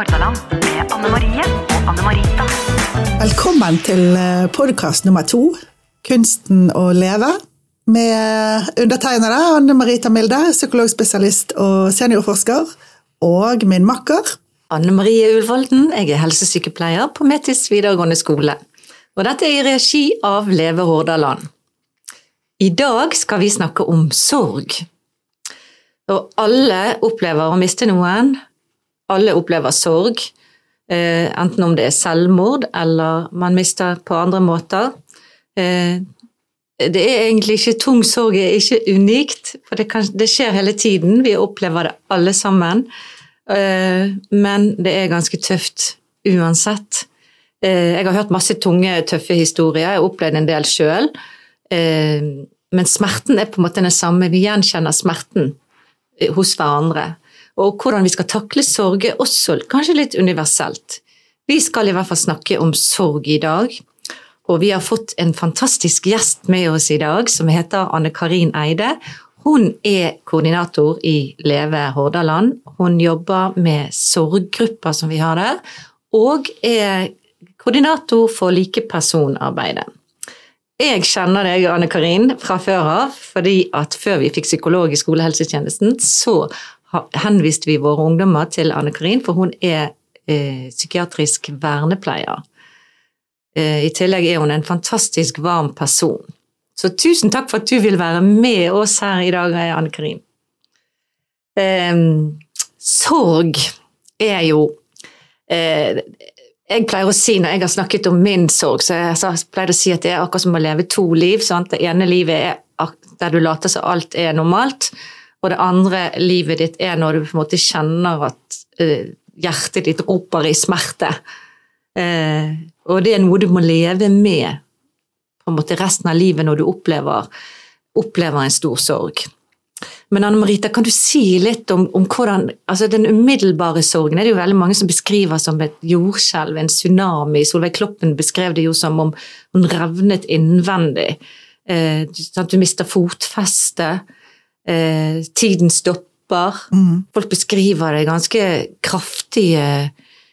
Hordaland med Anne Marie og Anne Marita. Velkommen til podkast nummer to, 'Kunsten å leve', med undertegnede Anne Marita Milde, psykologspesialist og seniorforsker, og min makker Anne Marie Ulvolden, jeg er helsesykepleier på Metis videregående skole. Og dette er i regi av Leve Hordaland. I dag skal vi snakke om sorg. Og alle opplever å miste noen, alle opplever sorg, eh, enten om det er selvmord eller man mister på andre måter. Eh, det er egentlig ikke tung sorg, det er ikke unikt, for det, kan, det, skjer hele tiden. Vi opplever det alle sammen. Eh, men det er ganske tøft uansett. Jeg har hørt masse tunge, tøffe historier, jeg har opplevd en del sjøl. Men smerten er på en måte den samme. Vi gjenkjenner smerten hos hverandre og hvordan vi skal takle sorg, er også kanskje litt universelt. Vi skal i hvert fall snakke om sorg i dag, og vi har fått en fantastisk gjest med oss i dag som heter Anne Karin Eide. Hun er koordinator i Leve Hordaland. Hun jobber med sorggrupper som vi har der, og er koordinator for likepersonarbeidet. Jeg kjenner deg, Anne Karin, fra før av, fordi at før vi fikk psykolog i skolehelsetjenesten, så henviste vi våre ungdommer til Anne Karin, for hun er eh, psykiatrisk vernepleier. Eh, I tillegg er hun en fantastisk varm person. Så tusen takk for at du vil være med oss her i dag, Anne Karin. Eh, sorg er jo eh, jeg pleier å si Når jeg har snakket om min sorg, så jeg pleier å si at det er akkurat som å leve to liv. Sant? Det ene livet er der du later som alt er normalt. Og det andre livet ditt er når du på en måte kjenner at uh, hjertet ditt roper i smerte. Uh, og det er noe du må leve med på en måte resten av livet når du opplever, opplever en stor sorg. Men Anne Marita, kan du si litt om, om, hvordan altså Den umiddelbare sorgen er det jo veldig mange som beskriver som et jordskjelv, en tsunami. Solveig Kloppen beskrev det jo som om hun revnet innvendig. Eh, du mister fotfestet eh, tiden stopper. Mm. Folk beskriver det ganske kraftige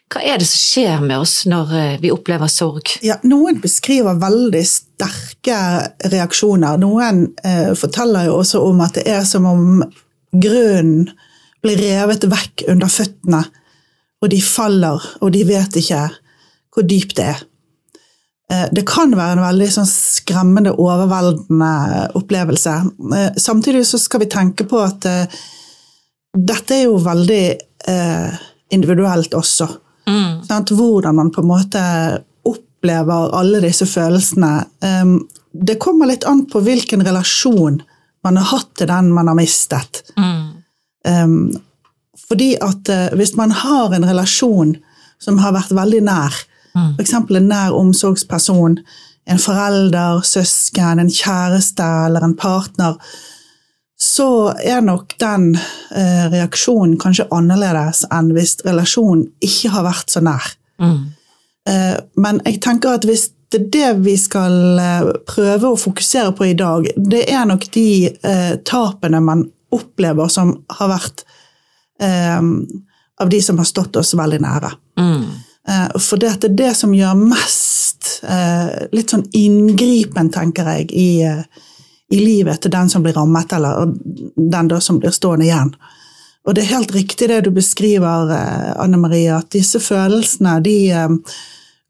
Hva er det som skjer med oss når eh, vi opplever sorg? Ja, Noen beskriver veldig sterke reaksjoner. Noen eh, forteller jo også om at det er som om grunnen blir revet vekk under føttene, og de faller, og de vet ikke hvor dypt det er. Eh, det kan være en veldig sånn skremmende, overveldende opplevelse. Eh, samtidig så skal vi tenke på at uh, dette er jo veldig uh, individuelt også. Mm. Sant? hvordan man på en måte opplever alle disse følelsene. Um, det kommer litt an på hvilken relasjon man har hatt til den man har mistet. Mm. Um, fordi at uh, hvis man har en relasjon som har vært veldig nær. F.eks. en nær omsorgsperson, en forelder, søsken, en kjæreste eller en partner, så er nok den eh, reaksjonen kanskje annerledes enn hvis relasjonen ikke har vært så nær. Mm. Eh, men jeg tenker at hvis det er det vi skal eh, prøve å fokusere på i dag, det er nok de eh, tapene man opplever som har vært av de som har stått oss veldig nære. Mm. Eh, for det er det som gjør mest eh, litt sånn inngripen, tenker jeg, i, eh, i livet til den som blir rammet, eller den da som blir stående igjen. Og det er helt riktig det du beskriver, Anne Marie, at disse følelsene de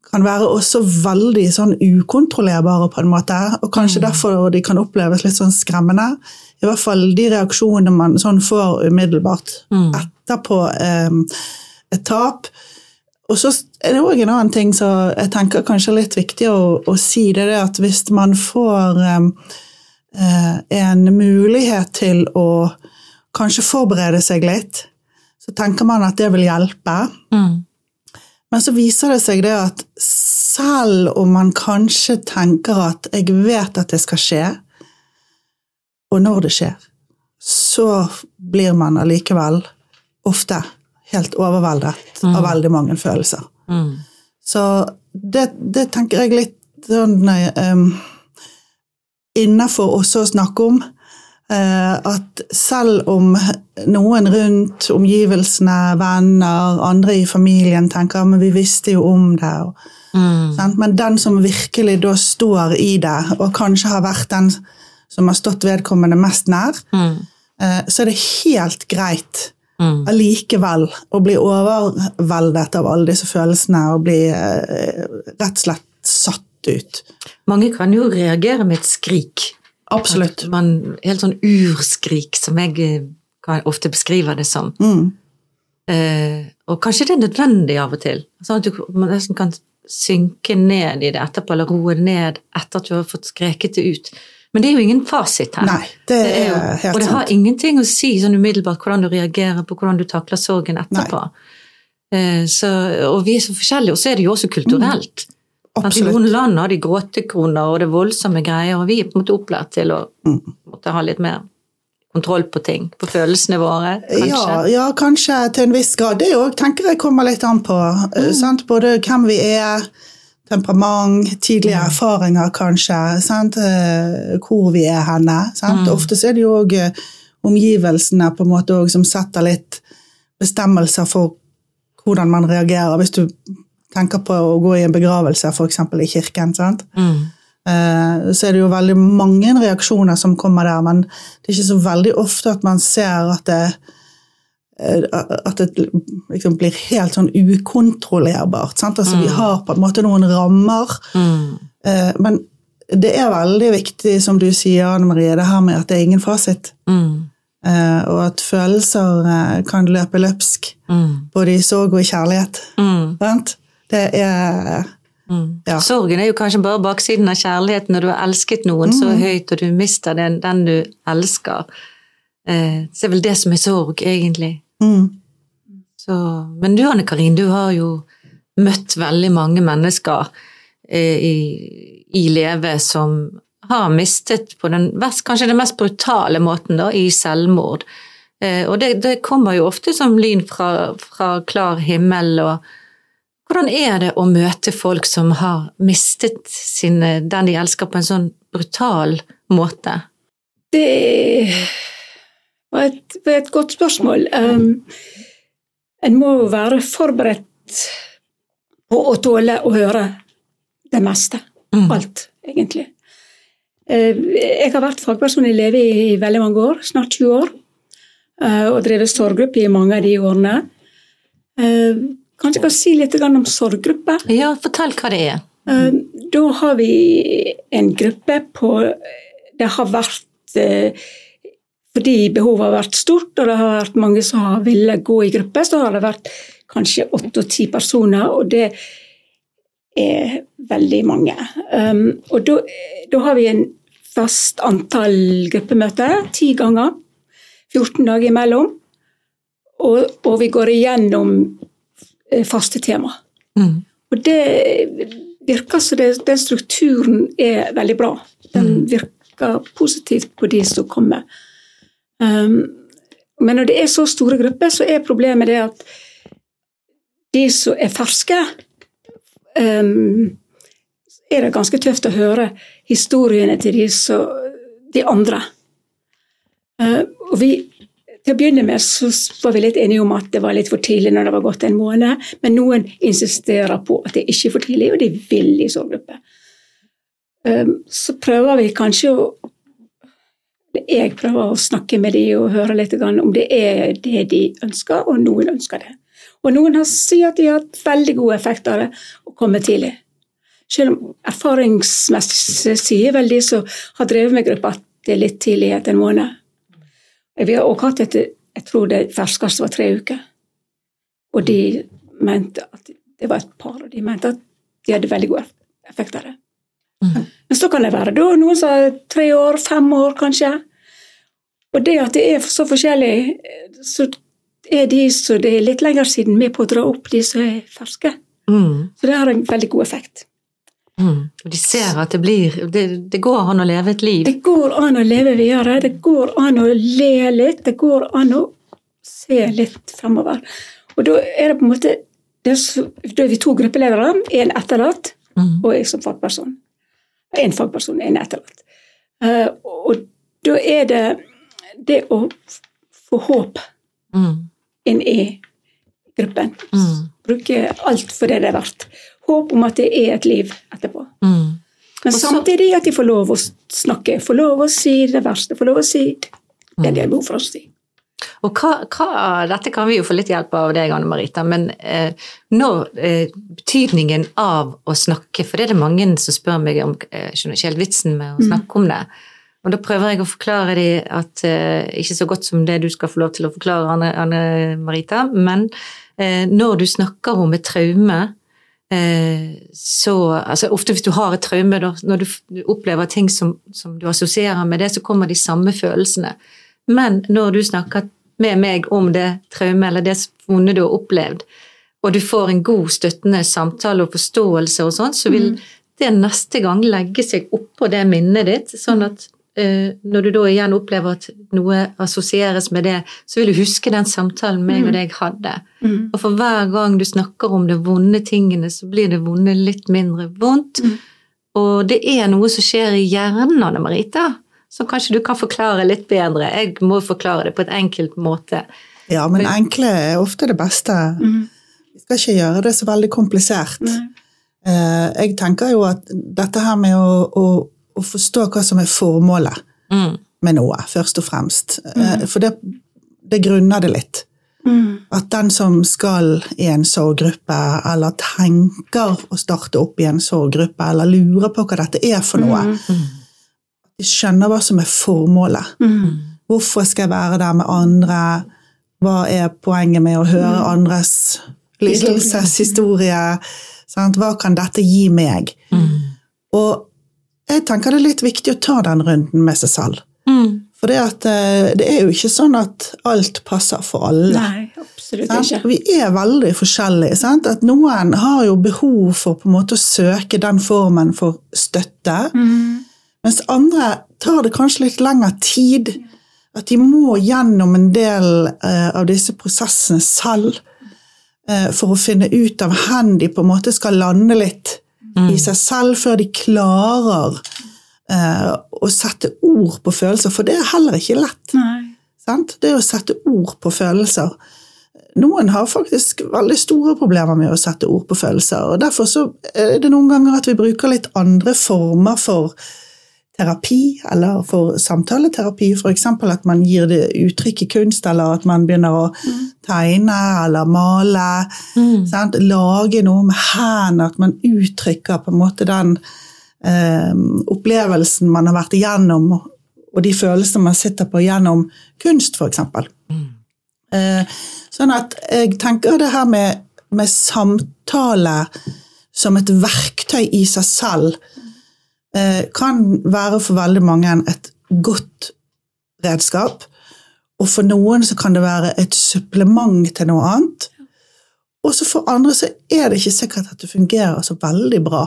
kan være også veldig sånn ukontrollerbare, på en måte, og kanskje mm. derfor de kan oppleves litt sånn skremmende. I hvert fall de reaksjonene man sånn får umiddelbart mm. etterpå et tap og så er det òg en annen ting som jeg tenker kanskje er litt viktig å, å si. Det er at hvis man får um, en mulighet til å kanskje forberede seg litt, så tenker man at det vil hjelpe. Mm. Men så viser det seg det at selv om man kanskje tenker at 'jeg vet at det skal skje', og når det skjer, så blir man allikevel ofte helt overveldet mm. av veldig mange følelser. Mm. Så det, det, tenker jeg litt sånn um, Innafor også å snakke om. uh, at selv om noen rundt omgivelsene, venner, andre i familien tenker men vi visste jo om det, og, sant? men den som virkelig da står i det, og kanskje har vært den som har stått vedkommende mest nær, eh, så er det helt greit allikevel å bli overveldet av alle disse følelsene og bli eh, rett og slett satt ut. Mange kan jo reagere med et skrik. Absolutt. At Man, helt sånn urskrik, som jeg eh, kan ofte beskriver det som. Mm. Eh, og kanskje det er nødvendig av og til. Sånn at du man nesten kan synke ned i det etterpå, eller roe ned etter at du har fått skreket det ut. Men det er jo ingen fasit her. Nei, det er jo, helt Og det har sant. ingenting å si sånn umiddelbart hvordan du reagerer på hvordan du takler sorgen etterpå. Eh, så, og vi er så forskjellige, og så er det jo også kulturelt. Sant? I Absolutt. noen land har de gråtekroner og det er voldsomme greier, og vi er på en måte opplært til å Mm. måtte ha litt mer kontroll på ting. På følelsene våre, kanskje. Ja, ja, kanskje til en viss grad. Det òg tenker jeg kommer litt an på. Mm. eh, Sant? Både hvem vi er, temperament, tidlige erfaringer kanskje, sant? eh, hvor vi er henne. Sant? Mm. Ofte er det jo òg omgivelsene på en måte som setter litt bestemmelser for hvordan man reagerer. Hvis du tenker på å gå i en begravelse, f.eks. i kirken. sant? Mm. Eh, så er det jo veldig mange reaksjoner som kommer der, men det er ikke så veldig ofte at man ser at det eh, at det liksom blir helt sånn ukontrollerbart. Sant? Altså, Vi har på en måte noen rammer, Mm. eh, men det er veldig viktig, som du sier, Anne Marie, det her med at det er ingen fasit. Mm. eh, Og at følelser eh, kan løpe løpsk, Mm. både i sorg og i kjærlighet. Mm. Sant? Det er Mm. Ja. Sorgen er jo kanskje bare baksiden av kjærligheten når du har elsket noen så Mm. høyt, og du mister den, den du elsker. Eh, så det er vel det som er sorg, egentlig. Mm, Så, men du Anne Karin, du har jo møtt veldig mange mennesker eh, i, i Leve som har mistet på den kanskje den mest brutale måten, da, i selvmord. Eh, og det, det kommer jo ofte som lyn fra, fra klar himmel. og Hvordan er det å møte folk som har mistet sine, den de elsker, på en sånn brutal måte? Det var et, et godt spørsmål. Um, en må jo være forberedt på å tåle å høre det meste. Mm. Alt, egentlig. Eh, Jeg har vært fagperson i Leve i veldig mange år, snart 20 år, eh, og drevet sorggruppe i mange av de årene. Eh, Kanskje jeg kan si litt om sorggruppe? Ja, fortell hva det er. Eh, Da har vi en gruppe på Det har vært eh, Fordi behovet har vært stort, og det har vært mange som har villet gå i gruppe, så har det vært kanskje åtte og ti personer, og det er veldig mange. Um, og da, har vi en fast antall gruppemøter, ti ganger. 14 dager imellom. Og, og vi går igjennom eh, faste tema. Mm. Og det virker som den strukturen er veldig bra. Den virker positivt på de som kommer. Um, men når det er så store grupper, så er problemet det at de som er ferske, um, er det ganske tøft å høre historiene til de, så, de andre. Uh, og vi, til å begynne med så var vi litt enige om at det var litt for tidlig når det var gått en måned, men noen insisterer på at det ikke er for tidlig, og de vil i sorggruppe. Så prøver vi kanskje å Jeg prøver å snakke med dem og høre litt om det er det de ønsker, og noen ønsker det. Og noen har sier at de har hatt veldig gode effekter av det å komme tidlig. Selv om erfaringsmessig sier vel de som har drevet med gruppa, at det er litt tidlig etter en måned. Vi har også hatt et, jeg tror det ferskeste var tre uker. Og de mente at det var et par, og de mente at de hadde veldig god effekt av det. Mm. Men så kan det være da noen som er tre år, fem år kanskje. Og det at det er så forskjellig, så er de som det er litt lenger siden med på å dra opp de som er ferske. Mm. Så det har en veldig god effekt. Mm. De ser at det blir det, det går an å leve et liv. Det går an å leve videre, det går an å le litt, det går an å se litt fremover. Og da er det på en måte det Da er vi to gruppeledere, én etterlatt Mm. og jeg som fagperson. Én fagperson, én etterlatt. Uh, og da er det det å få håp Mm. inn i gruppen. Mm. Bruke alt for det det er verdt. Håp om at det er et liv etterpå. Mm. Men Også, samtidig at de får lov å snakke, får lov å si det verste, får lov å si det de har behov for å si. Og hva, hva, dette kan vi jo få litt hjelp av deg, Anne Marita, men eh, nå eh, betydningen av å snakke, for det er det mange som spør meg om, eh, skjønner ikke helt vitsen med å snakke om det. Og da prøver jeg å forklare dem at eh, ikke så godt som det du skal få lov til å forklare, Anne, Anne Marita, men eh, når du snakker om et traume, eh, så altså Ofte hvis du har et traume, da, når du, opplever ting som, som du assosierer med det, så kommer de samme følelsene. Men når du snakker med meg om det traumet eller det vonde du har opplevd, og du får en god, støttende samtale og forståelse og sånn, så vil det neste gang legge seg oppå det minnet ditt, sånn at når du da igjen opplever at noe assosieres med det, så vil du huske den samtalen meg og deg hadde. Mm. Og for hver gang du snakker om de vonde tingene, så blir det vonde litt mindre vondt. Mm. Og det er noe som skjer i hjernen, Anne Marita, som kanskje du kan forklare litt bedre. Jeg må forklare det på et enkelt måte. Ja, men enkle er ofte det beste. Mm. Vi skal ikke gjøre det så veldig komplisert. Nei. Eh, Jeg tenker jo at dette her med å, å, å forstå hva som er formålet Mm. med noe, først og fremst. Eh, For det, det grunner det litt. Mm. At den som skal i en sorggruppe, eller tenker å starte opp i en sorggruppe, eller lurer på hva dette er for noe, de skjønner hva som er formålet. Mm. Hvorfor skal jeg være der med andre? Hva er poenget med å høre andres lidelseshistorie? Hva kan dette gi meg? Og jeg tenker det er litt viktig å ta den runden med seg selv. Mm. For det, at, eh, det er jo ikke sånn at alt passer for alle. Nei, absolutt Sant? ikke. Vi er veldig forskjellige. Sant? At noen har jo behov for på en måte å søke den formen for støtte, Mm. mens andre tar det kanskje litt lengre tid. At de må gjennom en del uh, av disse prosessene selv uh, for å finne ut av hvor de på en måte skal lande litt i seg selv før de klarer eh, å sette ord på følelser, for det er heller ikke lett. Sant? Det å sette ord på følelser. Noen har faktisk veldig store problemer med å sette ord på følelser, og derfor så er det noen ganger at vi bruker litt andre former for terapi, eller for samtaleterapi, f.eks. at man gir det uttrykk i kunst, eller at man begynner å tegne eller male. Sant? Lage noe med hendene, at man uttrykker på en måte den eh, opplevelsen man har vært igjennom, og de følelsene man sitter på gjennom kunst, f.eks. Eh, sånn at jeg tenker det her med, med samtale som et verktøy i seg selv kan være for veldig mange et godt redskap. Og for noen så kan det være et supplement til noe annet. Og så for andre så er det ikke sikkert at det fungerer så veldig bra.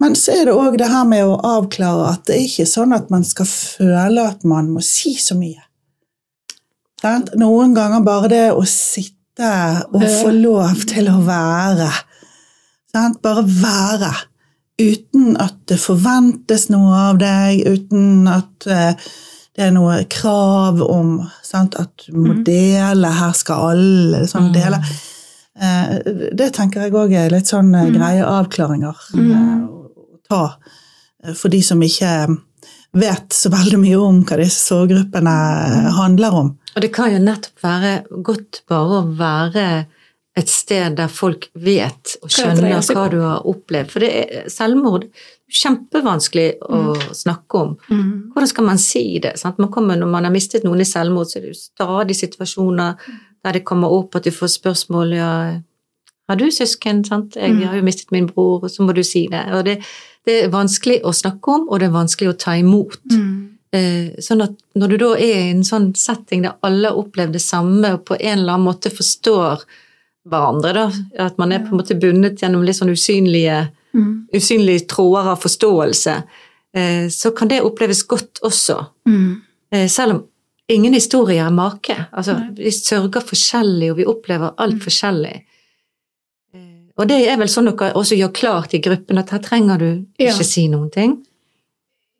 Men så er det òg det her med å avklare at det er ikke sånn at man skal føle at man må si så mye. Noen ganger bare det å sitte og få lov til å være. Bare være. Uten at det forventes noe av deg, uten at eh, det er noe krav om sant? at du må dele, her skal alle sånn dele. Eh, Det tenker jeg òg er litt sånn eh, greie avklaringer å ta for de som ikke vet så veldig mye om hva disse sorggruppene handler om. Og det kan jo nettopp være godt bare å være et sted der folk vet og skjønner hva du har opplevd. For det er selvmord kjempevanskelig å snakke om. Mm. Hvordan skal man si det? Sant? Man kommer, når man har mistet noen i selvmord, så er det jo stadig situasjoner der det kommer opp at du får spørsmål ja, har du søsken? Sant? Jeg har jo mistet min bror, og så må du si det. Og det, det er vanskelig å snakke om, og det er vanskelig å ta imot. Mm. Sånn at når du da er i en sånn setting der alle har opplevd det samme, og på en eller annen måte forstår hverandre, da, at man er på en måte bundet gjennom litt sånn usynlige, Mm. usynlige tråder av forståelse, eh, så kan det oppleves godt også. Mm. Eh, Selv om ingen historier er make. Altså, vi sørger forskjellig, og vi opplever alt forskjellig. Eh, Og det er vel sånn dere også gjør klart i gruppen, at her trenger du Ja. ikke si noen ting.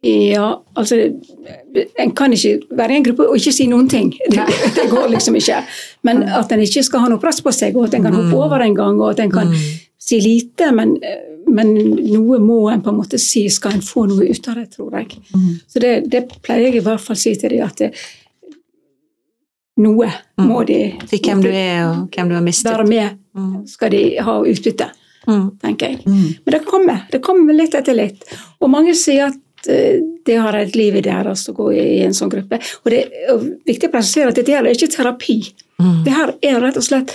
Ja, altså En kan ikke være i en gruppe og ikke si noen ting. Det, det går liksom ikke. Men at en ikke skal ha noe press på seg, og at en kan hoppe over en gang, og at en kan si lite, men, men noe må en på en måte si, skal en få noe ut av det, tror jeg. Så det, det pleier jeg i hvert fall si til dem, at det, noe må de Si hvem du er, og hvem du har mistet. være med, skal de ha utbytte, Mm. tenker jeg. Men det kommer. Det kommer litt etter litt. Og mange sier at eh, det har et liv i deres å gå i en sånn gruppe. Og det er viktig å presisere at dette er ikke terapi. Det her er rett og slett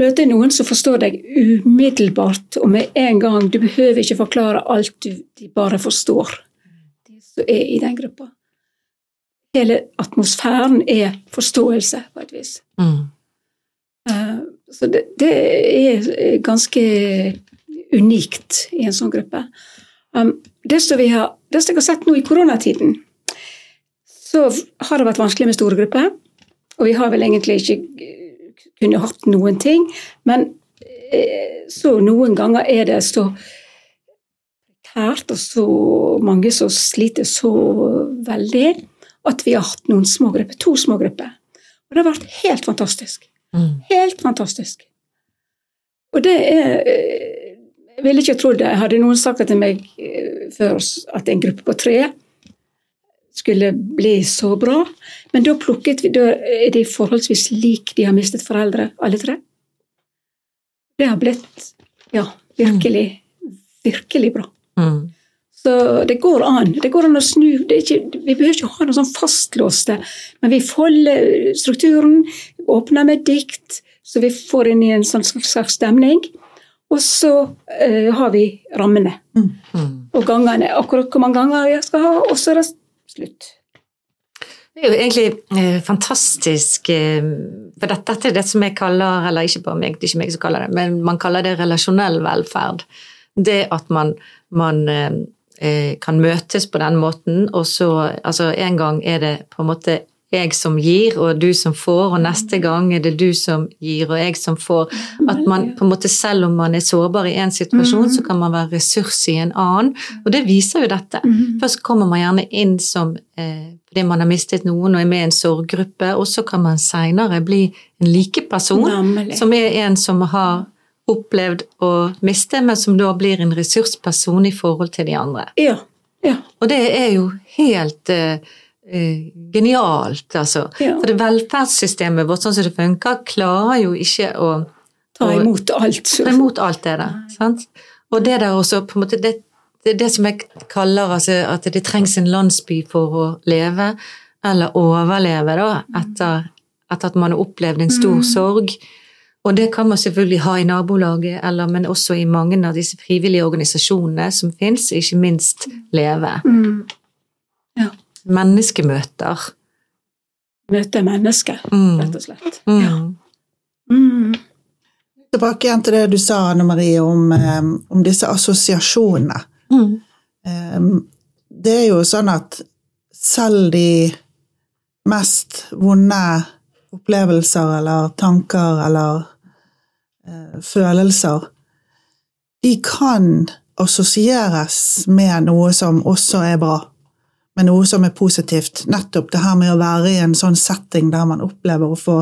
møte noen som forstår deg umiddelbart og med en gang. Du behøver ikke forklare alt, du, de bare forstår de som er i den gruppa. Hele atmosfæren er forståelse, på et vis. Mm. Uh, Så det, det er ganske unikt i en sånn gruppe. Um, det, som vi har, det som jeg har sett nå i koronatiden, så har det vært vanskelig med store grupper. Og vi har vel egentlig ikke eh, kunnet hatt noen ting. Men eh, så noen ganger er det så tært og så mange som sliter så veldig, at vi har hatt noen små grupper. To små grupper. Og det har vært helt fantastisk. Mm. Helt fantastisk. Og det er eh, ville ikke trodd det. Hadde noen sagt til meg eh, før at en gruppe på tre skulle bli så bra. Men da plukket vi, da er de forholdsvis lik de har mistet foreldre, alle tre. Det har blitt ja, virkelig, virkelig bra. Mm. Så det går an. Det går an å snu. Det ikke, vi behøver ikke ha noe sånn fastlåste, men vi folder strukturen, åpner med dikt, så vi får inn i en sånn slags stemning. Og så eh, har vi rammene Mm. og gangene. Akkurat hvor mange ganger jeg skal ha, og så er det slutt. Det er jo egentlig eh, fantastisk, eh, for dette, dette er det som jeg kaller, eller ikke bare meg, det er ikke meg som kaller det, men man kaller det relasjonell velferd. Det at man, man eh, eh, kan møtes på den måten, og så altså en gang er det på en måte jeg som gir, og du som får, og neste gang er det du som gir, og jeg som får. At man på en måte, selv om man er sårbar i en situasjon, så kan man være ressurs i en annen. Og det viser jo dette. Først kommer man gjerne inn som eh, fordi man har mistet noen og er med i en sorggruppe, og så kan man seinere bli en likeperson, person, som er en som har opplevd å miste, men som da blir en ressursperson i forhold til de andre. Ja. ja. Og det er jo helt eh, eh, genialt, altså. Ja. For det velferdssystemet vårt, sånn som det funker, klarer jo ikke å Ta imot alt. ta imot alt det der. Sant? Og det der også, på en måte, det, det det som jeg kaller altså, at det trengs en landsby for å leve, eller overleve, da, etter, etter at man har opplevd en stor sorg. Og det kan man selvfølgelig ha i nabolaget, eller, men også i mange av disse frivillige organisasjonene som fins, ikke minst Leve. Mm. Ja. Menneskemøter. Møte mennesket, Mm. rett og slett. Mm. Ja. Mm. Tilbake igjen til det du sa, Anne Marie, om, om disse assosiasjonene. Mm. Det er jo sånn at selv de mest vonde opplevelser eller tanker eller eh, følelser, de kan assosieres med noe som også er bra, med noe som er positivt. Nettopp det her med å være i en sånn setting der man opplever å få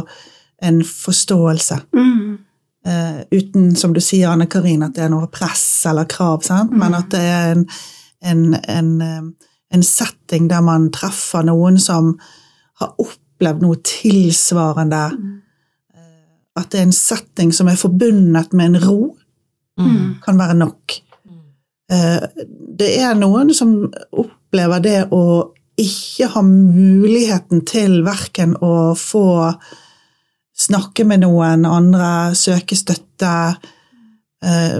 en forståelse. Mm. Eh, uten, som du sier, Anne Karin, at det er noe press eller krav, sant? men at det er en, en, en, eh, en setting der man treffer noen som har opplevd noe tilsvarende. Eh, At det er en setting som er forbundet med en ro, Mm. kan være nok. Eh, Det er noen som opplever det å ikke ha muligheten til verken å få snakke med noen andre, søke støtte, eh,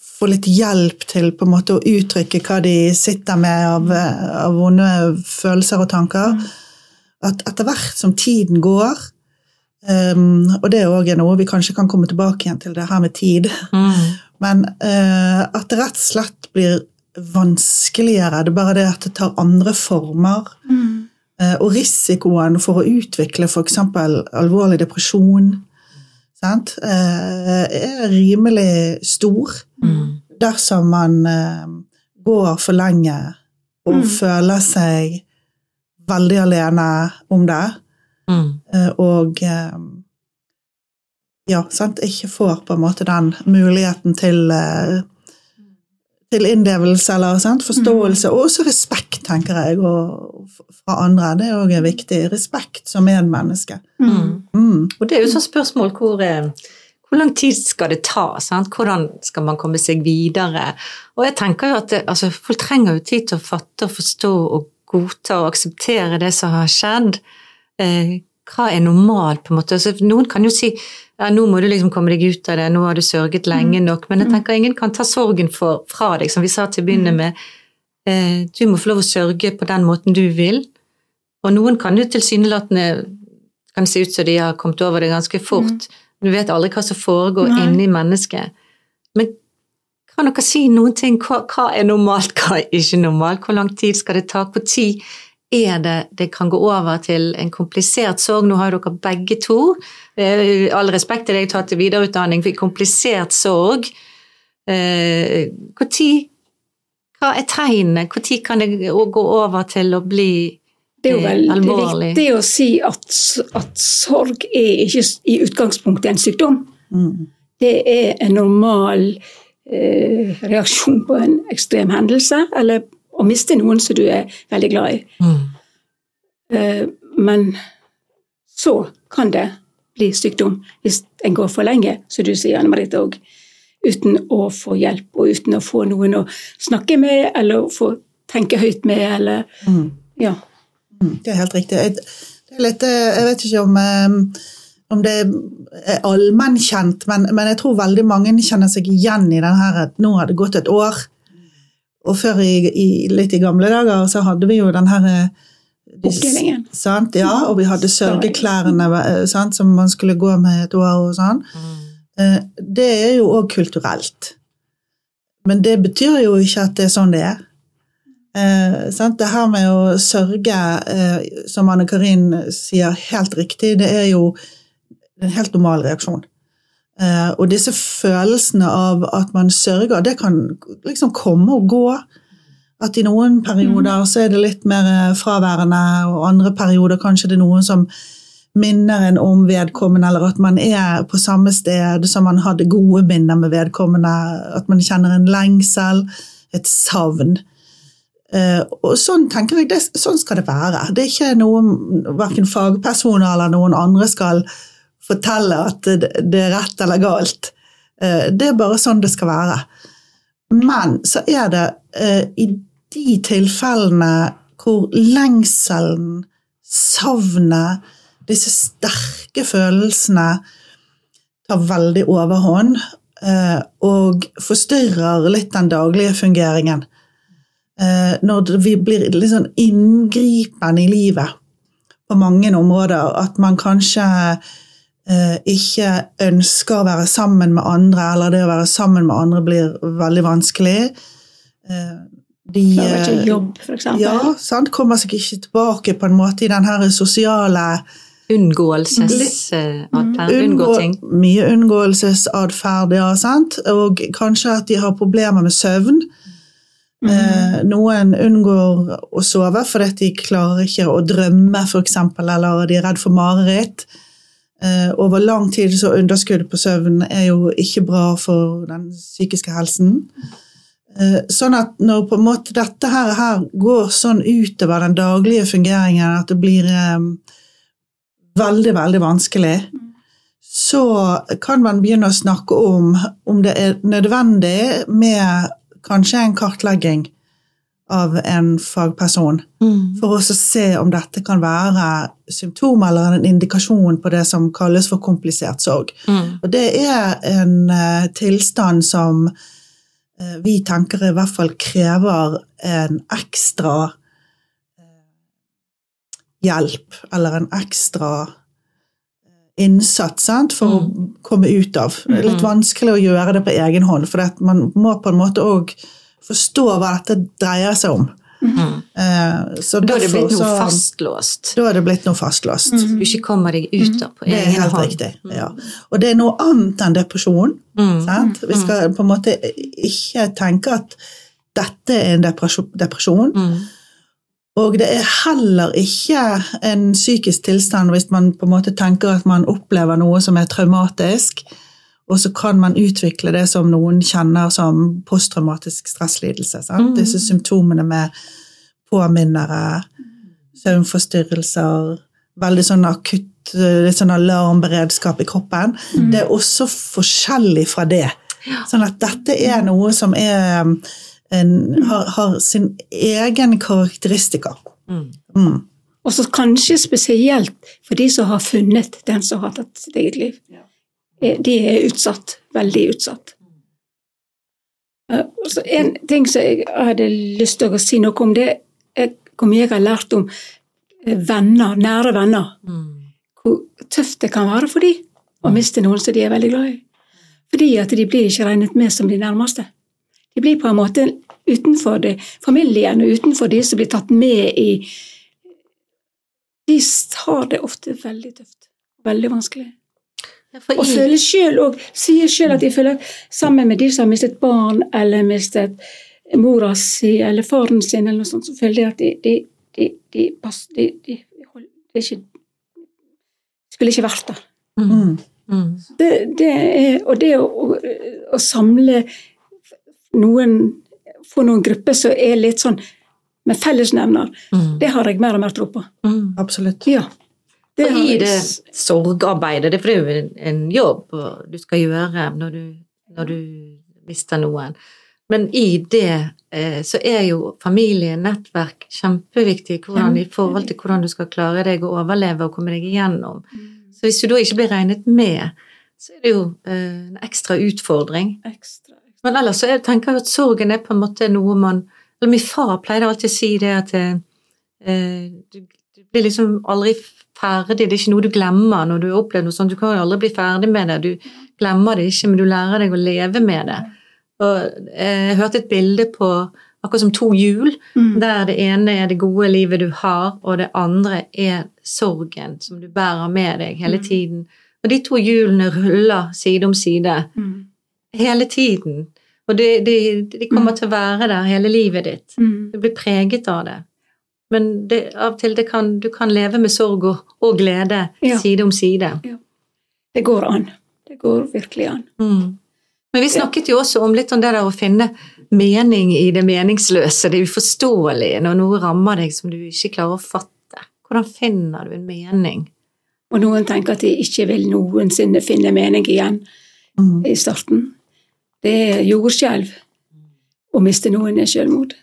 få litt hjelp til på en måte å uttrykke hva de sitter med av, av vonde følelser og tanker. At etter hvert som tiden går, um, og det er òg noe vi kanskje kan komme tilbake igjen til, det her med tid, Mm. men uh, at det rett og slett blir vanskeligere. Det er bare det at det tar andre former. Mm. Eh, og risikoen for å utvikle f.eks. alvorlig depresjon sant, eh, er rimelig stor Mm. dersom man eh, går for lenge og Mm. føler seg veldig alene om det. Mm. Og ja, sant, ikke får på en måte den muligheten til til innlevelse eller sant, forståelse, og også respekt, tenker jeg, og, fra andre. Det er òg viktig. Respekt som medmenneske. Mm. Mm. Og det er jo sånn spørsmål hvor, eh, hvor lang tid skal det ta? Sant? Hvordan skal man komme seg videre? Og jeg tenker jo at det, altså, folk trenger jo tid til å fatte og forstå og godta og akseptere det som har skjedd. Eh, hva er normalt, på en måte? Altså, noen kan jo si ja, nå må du liksom komme deg ut av det, nå har du sørget lenge nok, men jeg tenker ingen kan ta sorgen for, fra deg, som vi sa til å begynne med. Eh, du må få lov å sørge på den måten du vil. Og noen kan jo tilsynelatende kan se ut som de har kommet over det ganske fort. Du vet aldri hva som foregår Nei. inni mennesket. Men kan dere si noen ting? Hva, hva er normalt, hva er ikke normalt? Hvor lang tid skal det ta? Tid er det det kan gå over til en komplisert sorg? Nå har jo dere begge to, eh, all respekt til deg, tatt til videreutdanning for komplisert sorg. Når tid Hva er tegnet? Når kan det gå over til å bli Det er jo eh, veldig alvorlig? viktig å si at, at sorg er ikke i utgangspunktet en sykdom. Mm. Det er en normal eh, reaksjon på en ekstrem hendelse, eller å miste noen som du er veldig glad i. Mm. Eh, men så kan det bli sykdom hvis en går for lenge, som du sier, Anne Marita òg. Uten å få hjelp, og uten å få noen å snakke med, eller få tenke høyt med, eller Mm. Ja. Mm, Det er helt riktig. Det er litt, eh, jeg vet ikke om, eh, om det er allmennkjent, men, men jeg tror veldig mange kjenner seg igjen i den her at nå har det gått et år. Og før i, i, litt i gamle dager så hadde vi jo den her eh, Oppdelingen. Sant? Ja, og vi hadde sørgeklærne eh, sant, som man skulle gå med et år og sånn. Mm. Det er jo òg kulturelt. Men det betyr jo ikke at det er sånn det er. Eh, sant? Det her med å sørge, eh, som Anne Karin sier helt riktig, det er jo en helt normal reaksjon. Eh, og disse følelsene av at man sørger, det kan liksom komme og gå. At i noen perioder så er det litt mer eh, fraværende, og andre perioder kanskje det er noen som minner en om vedkommende, eller at man er på samme sted som man hadde gode minner med vedkommende, at man kjenner en lengsel, et savn. Uh, og sånn tenker jeg, det, sånn skal det være. Det er ikke noe verken fagpersoner eller noen andre skal fortelle at det, er rett eller galt. Eh, det er bare sånn det skal være. Men så er det eh, i de tilfellene hvor lengselen, savnet, disse sterke følelsene tar veldig overhånd eh, og forstyrrer litt den daglige fungeringen. Når vi blir litt sånn inngripen i livet på mange områder, at man kanskje ikke ønsker å være sammen med andre, eller det å være sammen med andre blir veldig vanskelig. Eh, de eh, jobb, ja, sant? kommer seg ikke tilbake på en måte i den her sosiale Unngåelsesatferd. Unngå Unngå, ting. mye unngåelsesatferd, ja, sant? Og kanskje at de har problemer med søvn. Eh, noen unngår å sove fordi de klarer ikke å drømme, for eksempel, eller de er redd for mareritt. Eh, over lang tid så underskudd på søvn er jo ikke bra for den psykiske helsen. Eh, sånn at når på en måte dette her, her går sånn utover den daglige fungeringen at det blir um, veldig, veldig vanskelig, så kan man begynne å snakke om om det er nødvendig med kanskje en kartlegging av en fagperson, Mm. for å se om dette kan være symptomer eller en indikasjon på det som kalles for komplisert sorg. Mm. Og det er en uh, tilstand som uh, vi tenker i hvert fall krever en ekstra uh, hjelp, eller en ekstra innsats sant, for å komme ut av. Det er litt Mhm. vanskelig å gjøre det på egen hånd, for man må på en måte òg forstå hva dette dreier seg om. Mm. Eh, Så Da er det blitt noe så- fastlåst. Da er det blitt noe fastlåst. Du ikke kommer deg ut av på Det er helt hånd. riktig. Ja. Og det er noe annet enn depresjon. Mm. Sant? Vi skal på en måte ikke tenke at dette er en depresjon. Mm. Og det er heller ikke en psykisk tilstand hvis man på en måte tenker at man opplever noe som er traumatisk, og så kan man utvikle det som noen kjenner som posttraumatisk stresslidelse. Sant? Mm. Disse symptomene med påminnere, søvnforstyrrelser, veldig sånn akutt litt sånn alarmberedskap i kroppen. Det er også forskjellig fra det. Sånn at dette er noe som er en, har, har sin egen karakteristikker. Mm. Mm. Og så kanskje spesielt for de som har funnet den som har tatt sitt eget liv. Eh, De er utsatt. Veldig utsatt. Eh, så En ting som jeg hadde lyst til å si noe om, det er hvor mye jeg har lært om eh, venner, nære venner. Mm. Hvor tøft det kan være for dem å miste noen som de er veldig glad i. Fordi at de blir ikke regnet med som de nærmeste. De blir på en måte utenfor det, familien og utenfor de som blir tatt med i De har det ofte veldig tøft. Veldig vanskelig. Ja, for Og føler selv, òg sier selv at de føler sammen med de som har mistet barn, eller mistet mora si eller faren sin, eller noe sånt, så føler de at de, de, de, de, pass, de, de, hold- det er ikke, skulle ikke vært der. Mm. Mm. Det, det er, og det å, å, å samle noen Få noen grupper som er litt sånn med fellesnevner, Mm. det har jeg mer og mer tro på. Mm. Absolutt. Ja. Det Og i det sorgarbeidet, det, for det er jo en, jobb du skal gjøre når du, når du mister noen. Men i det eh, så er jo familie, nettverk, kjempeviktig hvordan, i forhold til hvordan du skal klare deg å overleve og komme deg igjennom. Så hvis du da ikke blir regnet med, så er det jo eh, en ekstra utfordring. Ekstra. Men ellers så er- tenker jeg at sorgen er på en måte noe man Eller min far pleide alltid å si det at eh, du, du blir liksom aldri ferdig. Det er ikke noe du glemmer når du har opplevd noe sånt. Du kan jo aldri bli ferdig med det. Du glemmer det ikke, men du lærer deg å leve med det. Og eh, jeg hørte et bilde på akkurat som to hjul, Mm. der det ene er det gode livet du har, og det andre er sorgen som du bærer med deg hele Mm. tiden. Og de to hjulene ruller side om side Mm. hele tiden. Og de, de, de kommer til å være der hele livet ditt. Mm. Du blir preget av det. Men det, av og til det kan, du kan leve med sorg og, og glede Ja. side om side. Det går an. Det går virkelig an. Mm. Men vi snakket jo også om litt om det der å finne mening i det meningsløse, det uforståelige, når noe rammer deg som du ikke klarer å fatte. Hvordan finner du en mening? Og noen tenker at de ikke vil noensinne finne mening igjen Mm. i starten. Det er jordskjelv å miste noen er selvmord.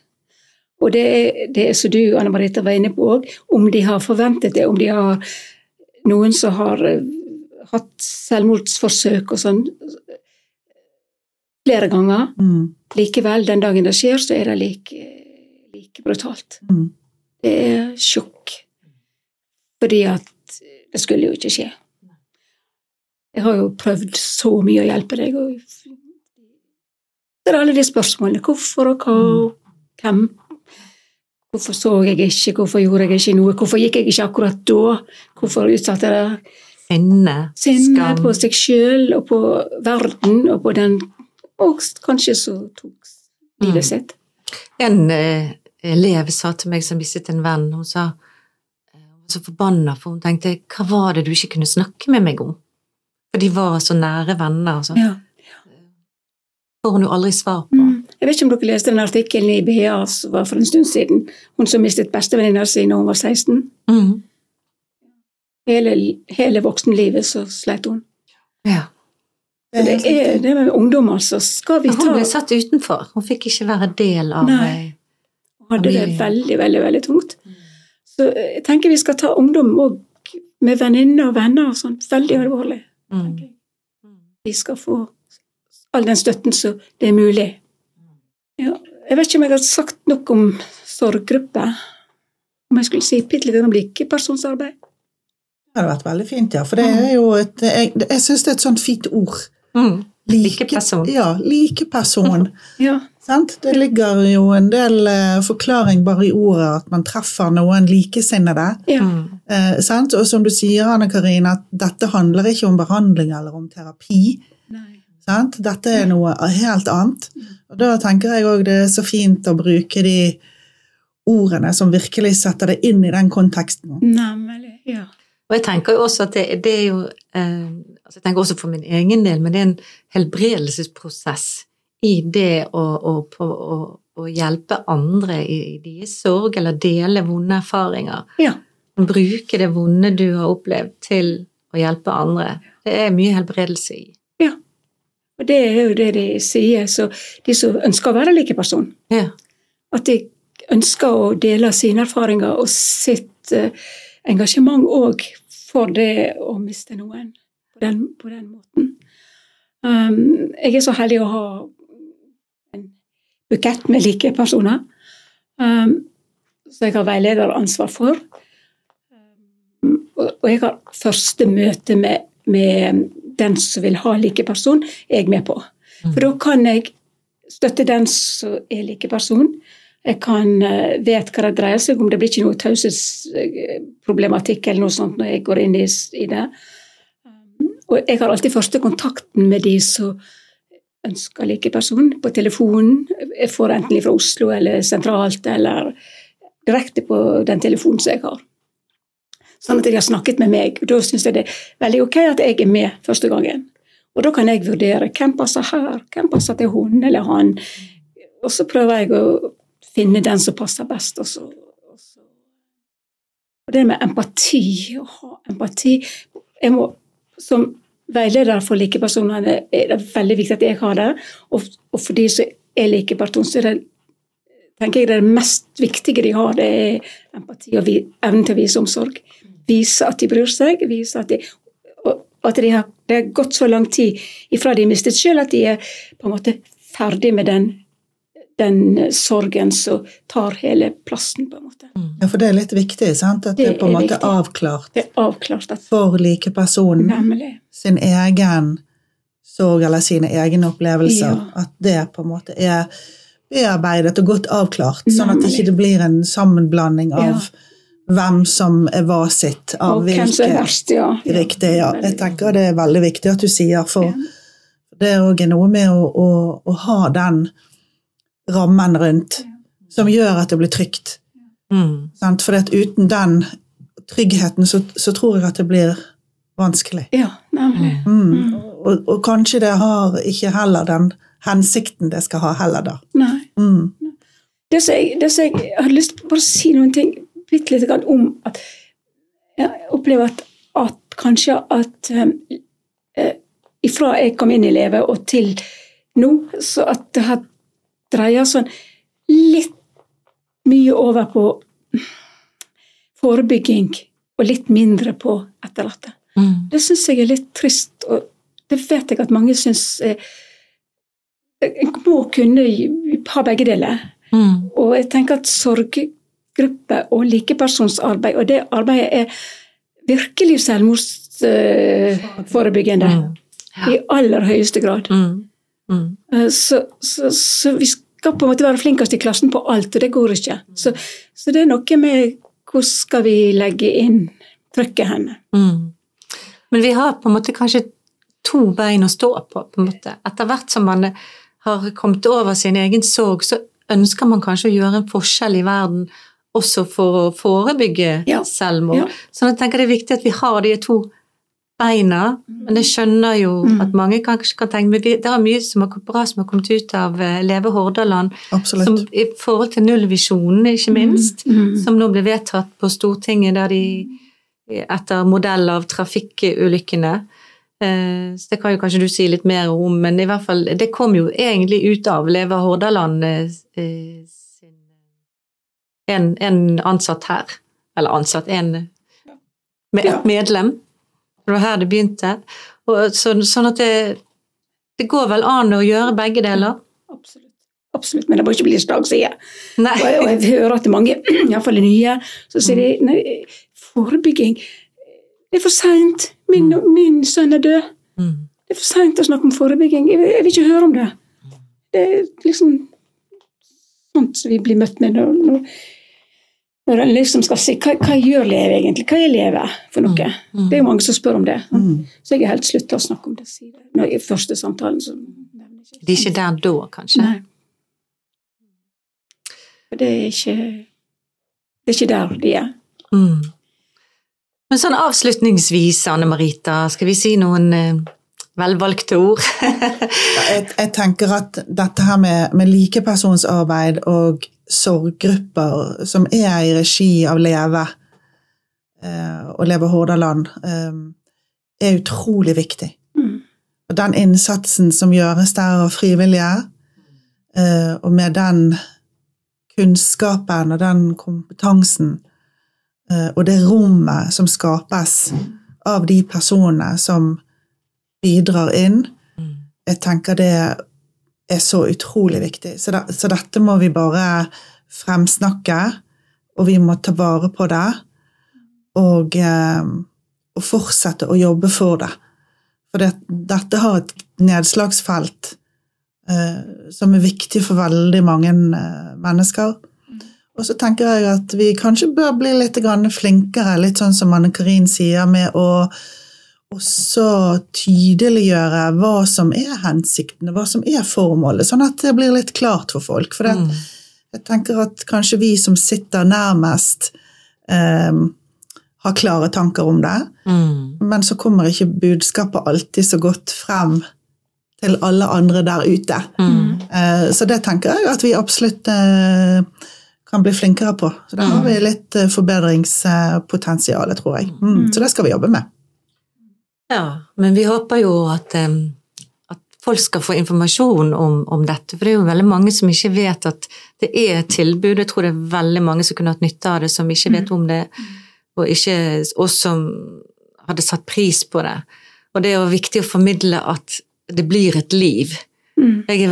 Og det er, det er som du, Anne Marita, var inne på òg, om de har forventet det, om de har noen som har eh, hatt selvmordsforsøk og sånn flere ganger. Mm. Likevel, den dagen det skjer, så er det like, like brutalt. Mm. Det er sjokk. Fordi at det skulle jo ikke skje. Jeg har jo prøvd så mye å hjelpe deg, og det er alle de spørsmålene. Hvorfor og hva og hvem? Hvorfor så jeg ikke, hvorfor gjorde jeg ikke noe, hvorfor gikk jeg ikke akkurat da? Hvorfor utsatte jeg Sinne, sinne skam. på seg sjøl og på verden og på den Og kanskje så tok livet sitt. En eh, elev sa til meg som mistet en venn, hun sa eh, hun var så forbanna, for hun tenkte hva var det du ikke kunne snakke med meg om? For de var så nære venner. Så Ja. får hun jo aldri svar på. Mm. Jeg vet ikke om dere leste den artikkelen i BA som var for en stund siden. Hun som mistet bestevenninna si da hun var 16. Mm. Hele, hele voksenlivet så sleit hun. Ja. Det er det med ungdom, altså. Skal vi ta Hun ble satt utenfor. Hun fikk ikke være del av Nei. Hun hadde det veldig, veldig veldig tungt. Så eh, jeg tenker vi skal ta ungdom òg med venninner og venner og sånn. Veldig alvorlig. mm. jeg. Skal få all den støtten som det er mulig. Ja. Jeg vet ikke om jeg har sagt nok om sorggruppe. Om jeg skulle si bitte litt om likepersonsarbeid. Det hadde vært veldig fint, ja. For det er jo et Jeg, jeg syns det er et sånt fint ord. Mm. Likeperson. Ja, likeperson. Ja. Sant? Det ligger jo en del uh, forklaring bare i ordet at man treffer noen likesinnede. ja. Mm. Eh, sant? Og som du sier, Anne Karin, at dette handler ikke om behandling eller om terapi. Nei. Sant? Dette er noe helt annet. Og da tenker jeg òg det er så fint å bruke de ordene som virkelig setter det inn i den konteksten. Nemlig. Ja. Og jeg tenker jo også at det, det er jo eh, altså Jeg tenker også for min egen del, men det er en helbredelsesprosess i det å, å, på, å, å hjelpe andre i, i deres sorg, eller dele vonde erfaringer. ja. Bruke det vonde du har opplevd, til å hjelpe andre. Det er mye helbredelse i. Og det er jo det de sier, så de som ønsker å være likeperson, Ja. at de ønsker å dele sine erfaringer og sitt eh, engasjement òg for det å miste noen på den, på den måten. Um, jeg er så heldig å ha en bukett med like personer, um, som jeg har veilederansvar for. Um, og, og jeg har første møte med, med den som vil ha like person, er jeg med på. For da kan jeg støtte den som er like person. Jeg kan eh, vet hva det dreier seg om. Det blir ikke noe taushetsproblematikk eller noe sånt når jeg går inn i, det. Og jeg har alltid første kontakten med de som ønsker like person, på telefonen. Jeg får enten fra Oslo eller sentralt eller direkte på den telefonen som jeg har. Sånn at de har snakket med meg. og Da syns jeg det er veldig ok at jeg er med første gangen. Og da kan jeg vurdere hvem passer her, hvem passer til hun eller han. Og så prøver jeg å finne den som passer best. Og, så, og, så. og det med empati, å ha empati jeg må, Som veileder for likepersonene er det veldig viktig at jeg har det. Og, og for de som er likeperson, så er det tenker jeg det, mest viktige de har, det er empati og evnen til å vise omsorg. Vise at de bryr seg, vise at de og at de har, det har gått så lang tid ifra de mistet sjøl at de er på en måte ferdig med den, den sorgen som tar hele plassen. på en måte. Ja, for det er litt viktig, sant? At det, Det er på en måte avklart Det er avklart at for likepersonen Nemlig. sin egen sorg eller sine egne opplevelser. Ja. At det på en måte er bearbeidet og godt avklart, sånn at det ikke blir en sammenblanding av Ja. Hvem som er hva sitt, av Og hvem som er verst, ja. Riktig, ja. Jeg tenker det er veldig viktig at du sier, for Ja. det er òg noe med å, å, å ha den rammen rundt som gjør at det blir trygt. Mm. For uten den tryggheten så, så tror jeg at det blir vanskelig. Ja, nemlig. Mm. Og, og kanskje det har ikke heller den hensikten det skal ha heller, da. Nei. Mm. Det som jeg, jeg hadde lyst til å si noen ting bitte lite grann om at jeg opplever at, at kanskje at um, eh, ifra jeg kom inn i Leve og til nå, så at det har dreia sånn litt mye over på forebygging og litt mindre på etterlatte. Mm. Det syns jeg er litt trist, og det vet jeg at mange syns En må kunne ha begge deler. Mm. Og jeg tenker at sorggruppe og likepersonsarbeid, og det arbeidet er virkelig selvmordsforebyggende. Mm. I aller høyeste grad. Mm. Mm. Eh, Så, så, så vi skal på en måte være flinkest i klassen på alt, og det går ikke. Så, så det er noe med hvor skal vi legge inn trykket henne. Mm. Men vi har på en måte kanskje to bein å stå på. på en måte. Etter hvert som man har kommet over sin egen sorg, så ønsker man kanskje å gjøre en forskjell i verden også for å forebygge Ja. selvmord. Ja. Så jeg tenker det er viktig at vi har de to beina, men jeg skjønner jo Mm. at mange kanskje kan tenke men Det er mye som har, bra som har kommet ut av eh, Leve Hordaland, som, i forhold til nullvisjonen, ikke minst Mm. som nå ble vedtatt på Stortinget der de, etter modell av trafikkulykkene. Eh, Så det kan jo kanskje du si litt mer om, men i hvert fall, det kom jo egentlig ut av Leve Hordaland eh, en, en ansatt her. Eller ansatt, en med et medlem. Det var her det begynte. Og, så, sånn at det, det går vel an å gjøre begge deler. Absolutt. Absolutt, men det må ikke bli slagside. Nei. Og og jeg hører at det er mange, iallfall de nye, så sier de nei, forebygging Det er for seint. Min, min sønn er død. Mm. Det er for seint å snakke om forebygging. Jeg, vil- jeg vil ikke høre om det. Det er liksom sånt som vi blir møtt med når, når Når en liksom skal si hva, hva gjør leve egentlig? Hva er leve for noe? Mm. Det er jo mange som spør om det. Mm. Så jeg har helt slutta å snakke om det. Når, I første samtalen så De er ikke der da, kanskje? Nei. Det er ikke Det er ikke der de er. Mm. Men sånn avslutningsvis, Anne Marita, skal vi si noen eh, velvalgte ord? Jeg, jeg tenker at dette her med, med likepersonsarbeid og sorggrupper som er i regi av Leve eh, og Leve Hordaland, eh, er utrolig viktig. Mm. Og den innsatsen som gjøres der av frivillige, eh, og med den kunnskapen og den kompetansen eh, og det rommet som skapes av de personene som bidrar inn, jeg tenker det er så utrolig viktig. Så, det, så dette må vi bare fremsnakke, og vi må ta vare på det. Og, eh, og fortsette å jobbe for det. For det, dette har et nedslagsfelt eh, som er viktig for veldig mange eh, mennesker. Og så tenker jeg at vi kanskje bør bli litt flinkere, litt sånn som Anne Karin sier, med å også tydeliggjøre hva som er hensiktene, hva som er formålet, sånn at det blir litt klart for folk. For det, Mm. jeg tenker at kanskje vi som sitter nærmest, eh, har klare tanker om det, Mm. men så kommer ikke budskapet alltid så godt frem til alle andre der ute. Mm. Eh, Så det tenker jeg at vi absolutt eh, kan bli flinkere på. Så der har vi litt eh, forbedringspotensial, tror jeg. Mm. Så det skal vi jobbe med. Ja, men vi håper jo at, at folk skal få informasjon om, om dette. For det er jo veldig mange som ikke vet at det er et tilbud. Jeg tror det er veldig mange som kunne hatt nytte av det, som ikke vet om det, og ikke oss som hadde satt pris på det. Og det er jo viktig å formidle at det blir et liv. Mm. Jeg,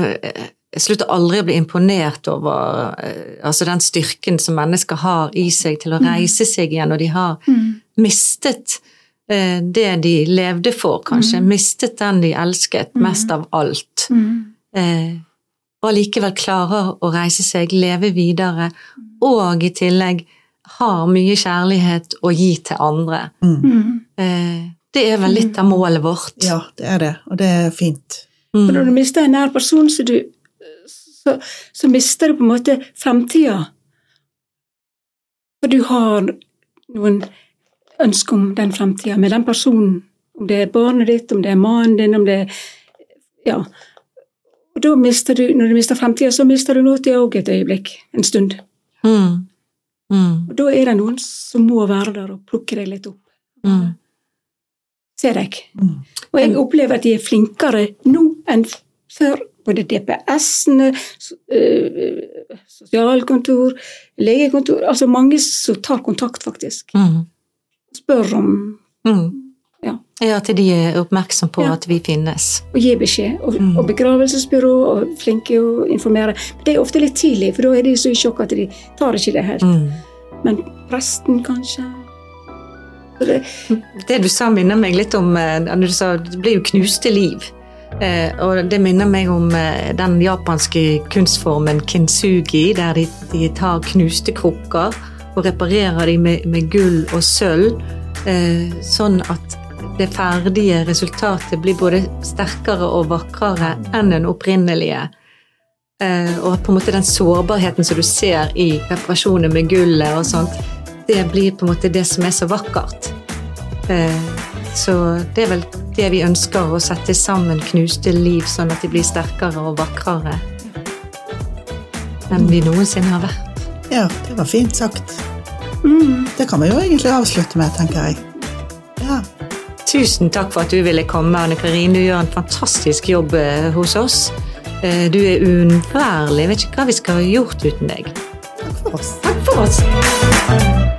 jeg slutter aldri å bli imponert over eh, altså den styrken som mennesker har i seg til å reise seg igjen, og de har Mm. mistet det de levde for, kanskje. Mistet den de elsket mest av alt. Mm. Eh, og allikevel klarer å reise seg, leve videre, og i tillegg har mye kjærlighet å gi til andre. Mm. Eh, det er vel litt av målet vårt. Ja, det er det, og det er fint. Mm. For når du mister en nær person, så, du, så, så mister du på en måte fremtida. For du har noen ønsker om den framtida med den personen. Om det er barnet ditt, om det er mannen din, om det er Ja. Og da mister du, når du mister framtida, så mister du nåtida òg et øyeblikk. En stund. Mm. Mm. Og da er det noen som må være der og plukke deg litt opp. Mm. Ser jeg. Mm. Og jeg opplever at de er flinkere nå enn før. Både DPS-ene, øh, sosialkontor, legekontor Altså mange som tar kontakt, faktisk. Mm. Spør om Mm. Ja. Ja, at de er oppmerksom på Ja. at vi finnes. Og gi beskjed. Og, Mm. og begravelsesbyrå og flinke å informere. Det er ofte litt tidlig, for da er de så i sjokk at de tar ikke det helt. Mm. Men presten, kanskje det, Det du sa, minner meg litt om eh, du sa det blir jo knuste liv. Eh, og det minner meg om eh, den japanske kunstformen kintsugi, der de, de tar knuste krukker og reparerer de med, med gull og sølv, eh, sånn at det ferdige resultatet blir både sterkere og vakrere enn den opprinnelige. Eh, og på en måte den sårbarheten som du ser i reparasjoner med gullet og sånt, det blir på en måte det som er så vakkert. Eh, så det er vel det vi ønsker, å sette sammen knuste liv sånn at de blir sterkere og vakrere enn vi noensinne har vært. Ja, det var fint sagt. mm, Det kan vi jo egentlig avslutte med, tenker jeg. Ja. Tusen takk for at du ville komme, Anne Karin. Du gjør en fantastisk jobb eh, hos oss. Eh, Du er uunnværlig. Vet ikke hva vi skal ha gjort uten deg. Takk for oss. Takk for oss.